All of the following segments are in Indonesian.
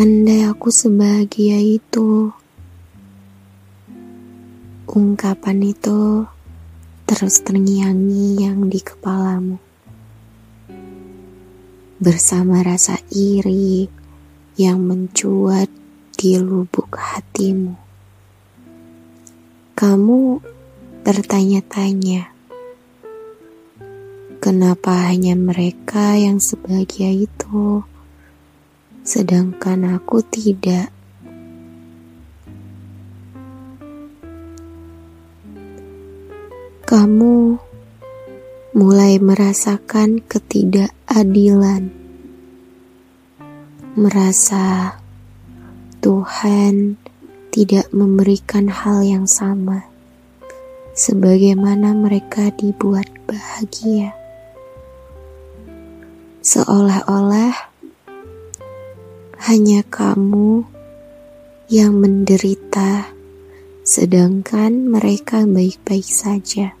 Andai aku sebahagia itu, ungkapan itu terus terngiang-ngiang di kepalamu. Bersama rasa iri yang mencuat di lubuk hatimu. Kamu bertanya-tanya, kenapa hanya mereka yang sebahagia itu, sedangkan aku tidak? Kamu mulai merasakan ketidakadilan, merasa Tuhan tidak memberikan hal yang sama sebagaimana mereka dibuat bahagia. Seolah-olah hanya kamu yang menderita, sedangkan mereka baik-baik saja.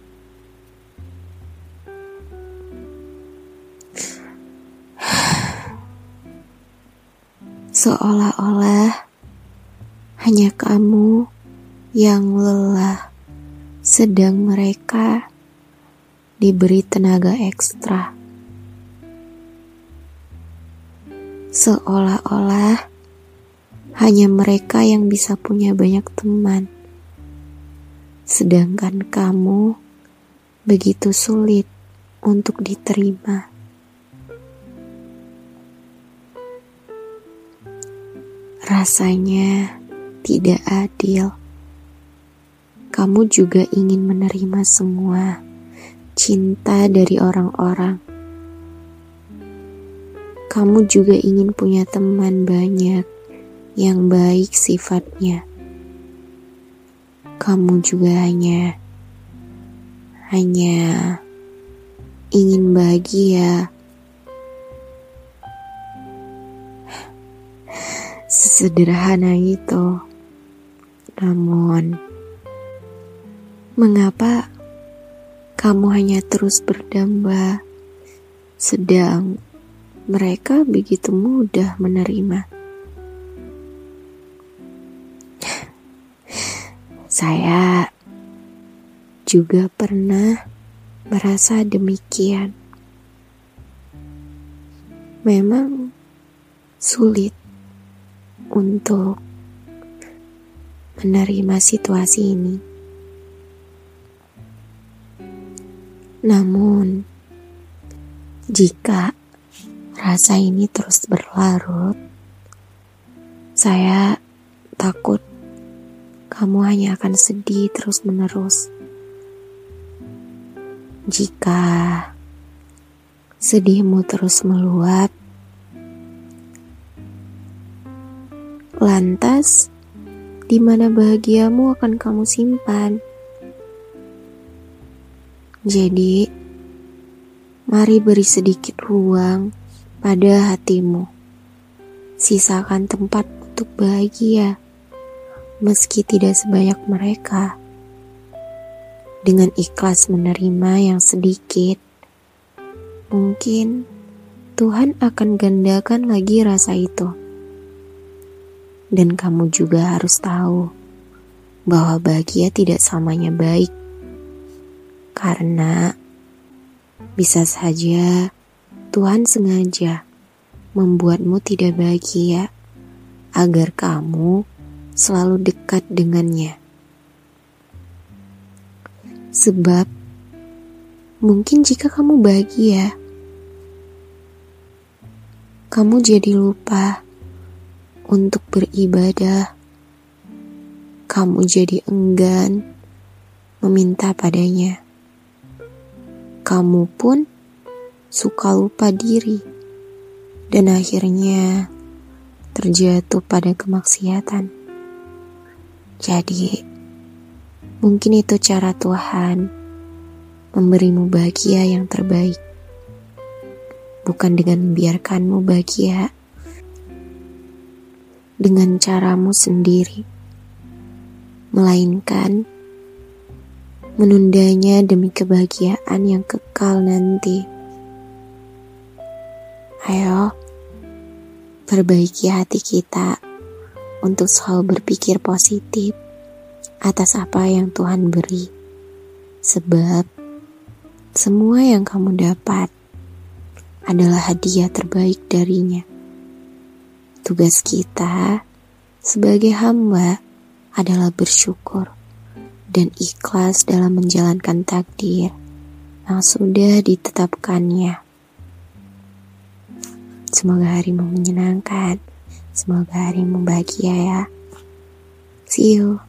Seolah-olah hanya kamu yang lelah, sedang mereka diberi tenaga ekstra. Seolah-olah hanya mereka yang bisa punya banyak teman, sedangkan kamu begitu sulit untuk diterima. Rasanya tidak adil. Kamu juga ingin menerima semua cinta dari orang-orang. Kamu juga ingin punya teman banyak yang baik sifatnya. Kamu juga hanya hanya ingin bahagia. Sesederhana itu. Namun, mengapa kamu hanya terus berdamba, sedang mereka begitu mudah menerima? Saya juga pernah merasa demikian. Memang sulit untuk menerima situasi ini. Namun, jika rasa ini terus berlarut, saya takut kamu hanya akan sedih terus-menerus. Jika sedihmu terus meluap, lantas di mana bahagiamu akan kamu simpan. Jadi, mari beri sedikit ruang pada hatimu. Sisakan tempat untuk bahagia, meski tidak sebanyak mereka. Dengan ikhlas menerima yang sedikit, mungkin Tuhan akan gandakan lagi rasa itu. Dan kamu juga harus tahu bahwa bahagia tidak samanya baik. Karena bisa saja Tuhan sengaja membuatmu tidak bahagia agar kamu selalu dekat dengannya. Sebab mungkin jika kamu bahagia, kamu jadi lupa untuk beribadah, kamu jadi enggan meminta padanya. Kamu pun suka lupa diri, dan akhirnya terjatuh pada kemaksiatan. Jadi, mungkin itu cara Tuhan memberimu bahagia yang terbaik, bukan dengan membiarkanmu bahagia dengan caramu sendiri, melainkan menundanya demi kebahagiaan yang kekal nanti. Ayo, Perbaiki hati kita untuk selalu berpikir positif atas apa yang Tuhan beri. Sebab semua yang kamu dapat adalah hadiah terbaik darinya. Tugas kita sebagai hamba adalah bersyukur dan ikhlas dalam menjalankan takdir yang sudah ditetapkannya. Semoga harimu menyenangkan. Semoga harimu bahagia ya. See you.